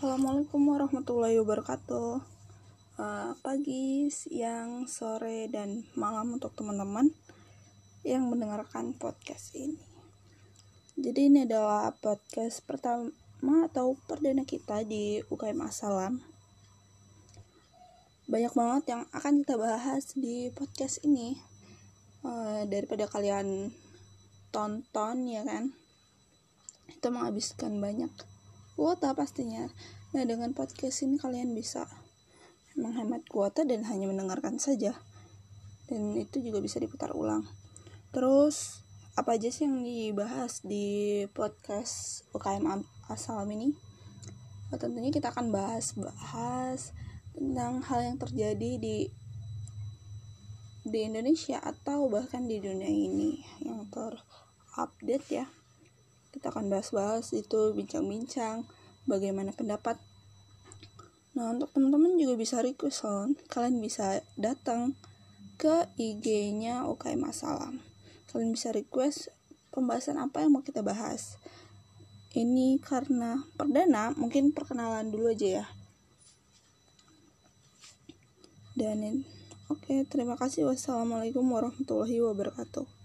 Assalamualaikum warahmatullahi wabarakatuh. Uh, Pagi, siang, sore, dan malam untuk teman-teman yang mendengarkan podcast ini. Jadi ini adalah podcast pertama atau perdana kita di UKM Asalam. Banyak banget yang akan kita bahas di podcast ini. Uh, Daripada kalian tonton ya kan? Itu menghabiskan banyak kuota pastinya. Nah, dengan podcast ini kalian bisa menghemat kuota dan hanya mendengarkan saja. Dan itu juga bisa diputar ulang. Terus, apa aja sih yang dibahas di podcast UKM Asalam ini? Oh, tentunya kita akan bahas-bahas tentang hal yang terjadi di di Indonesia atau bahkan di dunia ini yang terupdate ya kita akan bahas-bahas itu bincang-bincang bagaimana pendapat. Nah untuk teman-teman juga bisa request loh kalian bisa datang ke IG-nya UKM Asalam kalian bisa request pembahasan apa yang mau kita bahas. Ini karena perdana mungkin perkenalan dulu aja ya. Dan oke okay, terima kasih. Wassalamualaikum warahmatullahi wabarakatuh